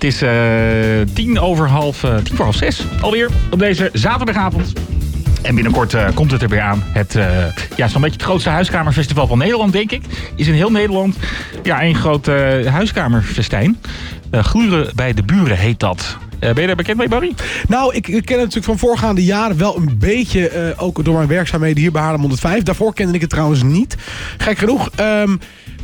Het is uh, tien over half, uh, tien voor half zes alweer op deze zaterdagavond. En binnenkort uh, komt het er weer aan. Het ja, zo'n beetje het grootste huiskamerfestival van Nederland, denk ik. Is in heel Nederland ja, één groot huiskamerfestijn. Gluren bij de buren heet dat. ben je daar bekend mee, Barry? Nou, ik, ik, ken het natuurlijk van voorgaande jaren wel een beetje. ook door mijn werkzaamheden hier bij Haarlem 105. Daarvoor kende ik het trouwens niet. Gek genoeg. Um,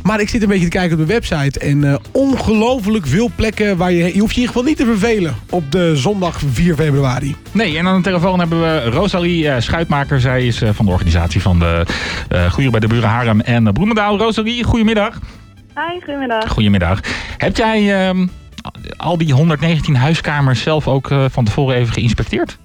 maar ik zit een beetje te kijken op de website. En uh, ongelooflijk veel plekken waar je... Je hoeft je in ieder geval niet te vervelen op de zondag 4 februari. Nee, en aan de telefoon hebben we Rosalie uh, Schuitmaker. Zij is uh, van de organisatie van de uh, bij de Buren Harem en Bloemendaal. Rosalie, goedemiddag. Hi, goedemiddag. Goedemiddag. Heb jij uh, al die 119 huiskamers zelf ook van tevoren even geïnspecteerd?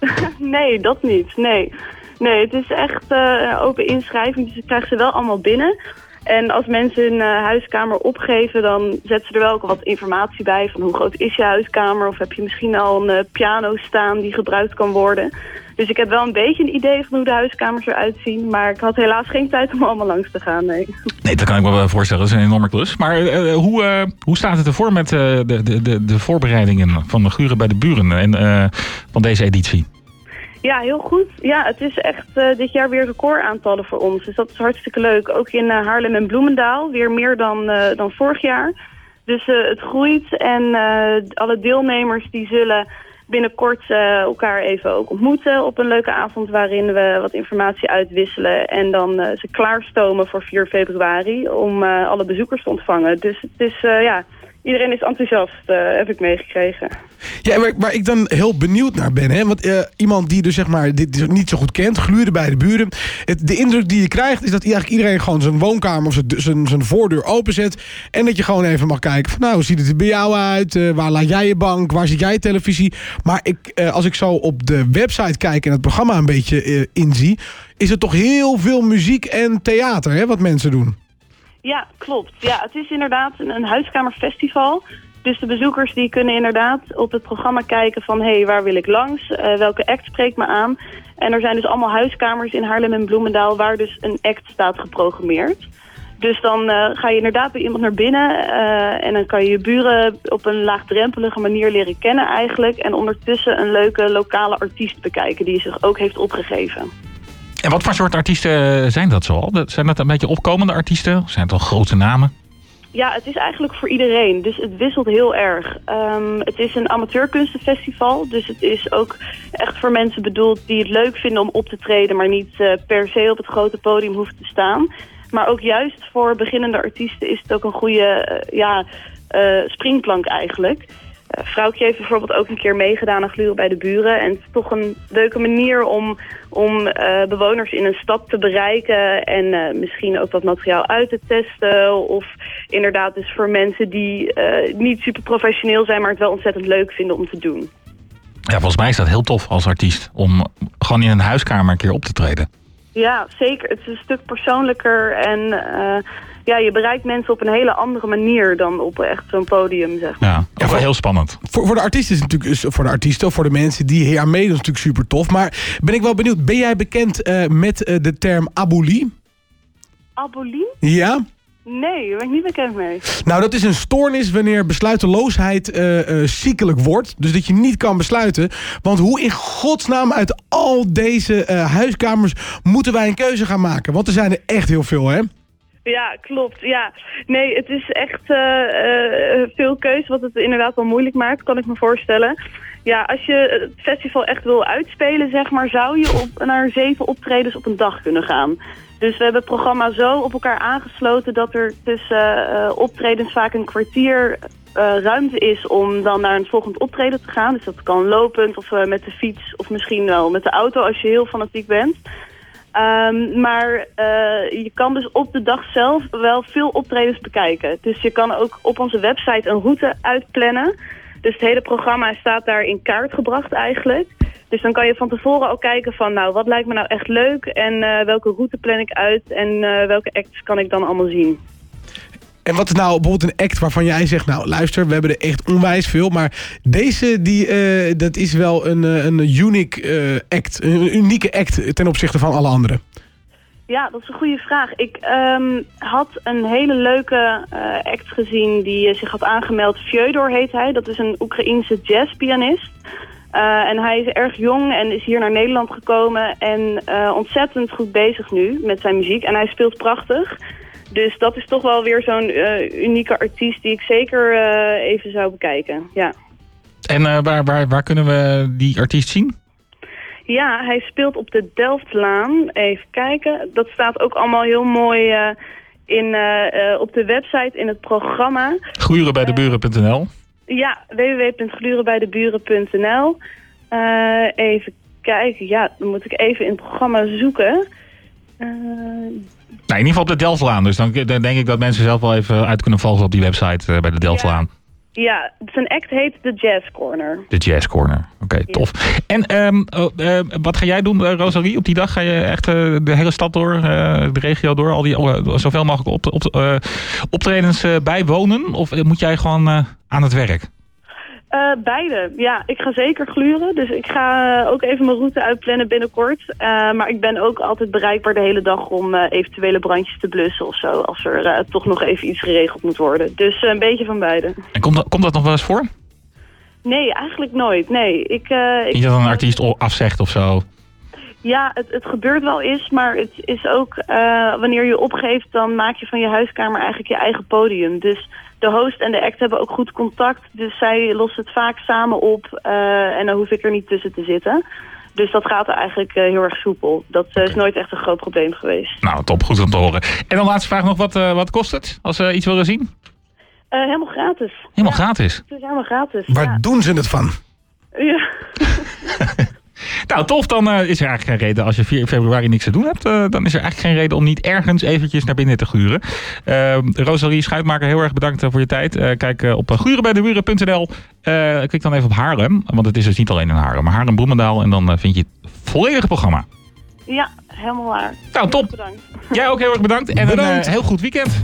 nee, dat niet. Nee. Nee, het is echt uh, open inschrijving, dus ik krijg ze wel allemaal binnen. En als mensen hun uh, huiskamer opgeven, dan zetten ze er wel ook wat informatie bij. Van hoe groot is je huiskamer? Of heb je misschien al een uh, piano staan die gebruikt kan worden? Dus ik heb wel een beetje een idee van hoe de huiskamers eruit zien. Maar ik had helaas geen tijd om allemaal langs te gaan, nee. Nee, dat kan ik me wel voorstellen. Dat is een enorme klus. Maar uh, hoe, hoe staat het ervoor met de, de, de, de voorbereidingen van de Guren bij de Buren en, van deze editie? Ja, heel goed. Ja, het is echt uh, dit jaar weer recordaantallen voor ons. Dus dat is hartstikke leuk. Ook in uh, Haarlem en Bloemendaal. Weer meer dan, uh, dan vorig jaar. Dus het groeit en alle deelnemers die zullen binnenkort elkaar even ook ontmoeten op een leuke avond waarin we wat informatie uitwisselen en dan ze klaarstomen voor 4 februari om alle bezoekers te ontvangen. Dus het is ja, iedereen is enthousiast, uh, heb ik meegekregen. Ja, waar, ik dan heel benieuwd naar ben, hè? want uh, iemand die dus zeg maar dit niet zo goed kent, gluren bij de buren. Het, de indruk die je krijgt is dat eigenlijk iedereen gewoon zijn woonkamer of zijn, zijn voordeur openzet. En dat je gewoon even mag kijken van nou, hoe ziet het er bij jou uit? Uh, waar laat jij je bank? Waar zit jij televisie? Maar ik, als ik zo op de website kijk en het programma een beetje inzie, is het toch heel veel muziek en theater hè, wat mensen doen. Ja, klopt. Ja, het is inderdaad een, huiskamerfestival. Dus de bezoekers die kunnen inderdaad op het programma kijken van... hé, hey, waar wil ik langs? Uh, welke act spreekt me aan? En er zijn dus allemaal huiskamers in Haarlem en Bloemendaal... waar dus een act staat geprogrammeerd. Dus dan uh, ga je inderdaad bij iemand naar binnen... Uh, en dan kan je je buren op een laagdrempelige manier leren kennen eigenlijk... en ondertussen een leuke lokale artiest bekijken... die zich ook heeft opgegeven. En wat voor soort artiesten zijn dat zoal? Zijn dat een beetje opkomende artiesten? Zijn het al grote namen? Ja, het is eigenlijk voor iedereen. Dus het wisselt heel erg. Um, het is een amateurkunstenfestival. Dus het is ook echt voor mensen bedoeld die het leuk vinden om op te treden... maar niet uh, per se op het grote podium hoeven te staan. Maar ook juist voor beginnende artiesten is het ook een goede uh, ja, springplank eigenlijk... Uh, vrouwtje heeft bijvoorbeeld ook een keer meegedaan aan gluren bij de buren. En het is toch een leuke manier om, om uh, bewoners in een stad te bereiken. En uh, misschien ook wat materiaal uit te testen. Of inderdaad dus voor mensen die niet super professioneel zijn... maar het wel ontzettend leuk vinden om te doen. Ja, volgens mij is dat heel tof als artiest. Om gewoon in een huiskamer een keer op te treden. Ja, zeker. Het is een stuk persoonlijker en ja, je bereikt mensen op een hele andere manier dan op echt zo'n podium, zeg maar. Ja wel heel spannend. Voor, voor de artiesten is het natuurlijk, voor de artiesten of voor de mensen die hier aan meedoen, is natuurlijk super tof. Maar ben ik wel benieuwd, ben jij bekend uh, met uh, de term abolie? Abolie? Ja. Nee, daar ben ik niet bekend mee. Nou, dat is een stoornis wanneer besluiteloosheid uh, uh, ziekelijk wordt. Dus dat je niet kan besluiten. Want hoe in godsnaam uit al deze uh, huiskamers moeten wij een keuze gaan maken? Want er zijn er echt heel veel, hè? Ja, klopt. Ja. Nee, het is echt uh, uh, veel keuze wat het inderdaad wel moeilijk maakt, kan ik me voorstellen. Ja, als je het festival echt wil uitspelen, zeg maar, zou je op, naar zeven optredens op een dag kunnen gaan. Dus we hebben het programma zo op elkaar aangesloten dat er tussen uh, optredens vaak een kwartier ruimte is om dan naar een volgend optreden te gaan. Dus dat kan lopend of met de fiets of misschien wel met de auto als je heel fanatiek bent. Um, maar uh, je kan dus op de dag zelf wel veel optredens bekijken. Dus je kan ook op onze website een route uitplannen. Dus het hele programma staat daar in kaart gebracht eigenlijk. Dus dan kan je van tevoren ook kijken van nou wat lijkt me nou echt leuk en uh, welke route plan ik uit en uh, welke acts kan ik dan allemaal zien. En wat is nou bijvoorbeeld een act waarvan jij zegt... nou, luister, we hebben er echt onwijs veel... maar deze, die, uh, dat is wel een, een unique uh, act. Een unieke act ten opzichte van alle anderen. Ja, dat is een goede vraag. Ik ehm, had een hele leuke eh, act gezien die eh, zich had aangemeld. Fyodor heet hij. Dat is een Oekraïense jazzpianist. Eh, en hij is erg jong en is hier naar Nederland gekomen. En eh, ontzettend goed bezig nu met zijn muziek. En hij speelt prachtig. Dus dat is toch wel weer zo'n eh, unieke artiest die ik zeker eh, even zou bekijken. Ja. En eh, waar, waar, waar kunnen we die artiest zien? Ja, hij speelt op de Delftlaan. Even kijken. Dat staat ook allemaal heel mooi in, op de website in het programma. Glurenbijdeburen.nl Ja, www.glurenbijdeburen.nl. Even kijken. Ja, dan moet ik even in het programma zoeken. Eh, Nou, in ieder geval op de Delftlaan. Dus dan, dan denk ik dat mensen zelf wel even uit kunnen volgen op die website eh, bij de Delftlaan. ja, zijn act heet The Jazz Corner. De Jazz Corner. Oké, tof. En ehm, oh, eh, wat ga jij doen, eh, Rosalie? Op die dag ga je echt de hele stad door, de regio door, al die, oh, zoveel mogelijk op, op, optredens bijwonen? Of moet jij gewoon aan het werk? Eh, beide. Ja, ik ga zeker gluren. Dus ik ga eh, ook even mijn route uitplannen binnenkort. Eh, maar ik ben ook altijd bereikbaar de hele dag om eventuele brandjes te blussen of zo. Als er toch nog even iets geregeld moet worden. Dus een beetje van beide. En komt dat, komt dat nog wel eens voor? Nee, eigenlijk nooit. Nee, ik... ik Niet dat een artiest afzegt of zo? Ja, het, het gebeurt wel eens, maar het is ook eh, wanneer je opgeeft, dan maak je van je huiskamer eigenlijk je eigen podium. Dus de host en de act hebben ook goed contact, dus zij lossen het vaak samen op eh, en dan hoef ik er niet tussen te zitten. Dus dat gaat er eigenlijk eh, heel erg soepel. Dat is nooit echt een groot probleem geweest. Nou, top. Goed om te horen. En dan laatste vraag nog. Wat, eh, wat kost het als ze iets willen zien? Eh, helemaal gratis. Helemaal Ja, gratis. Het is helemaal gratis. Waar ja. doen ze het van? Ja. Nou, tof. Dan eh, is er eigenlijk geen reden. Als je 4 februari niks te doen hebt, eh, dan is er eigenlijk geen reden om niet ergens eventjes naar binnen te gluren. Uh, Rosalie Schuitmaker, heel erg bedankt eh, voor je tijd. Eh, kijk eh, op uh, glurenbijdeburen.nl. Eh, klik dan even op Haarlem, want het is dus niet alleen in Haarlem, maar Haarlem Bloemendaal. En dan eh, vind je het volledige programma. ja, helemaal waar. Nou, top. Bedankt. Jij ook heel erg bedankt. En een Bedankt. eh, heel goed weekend.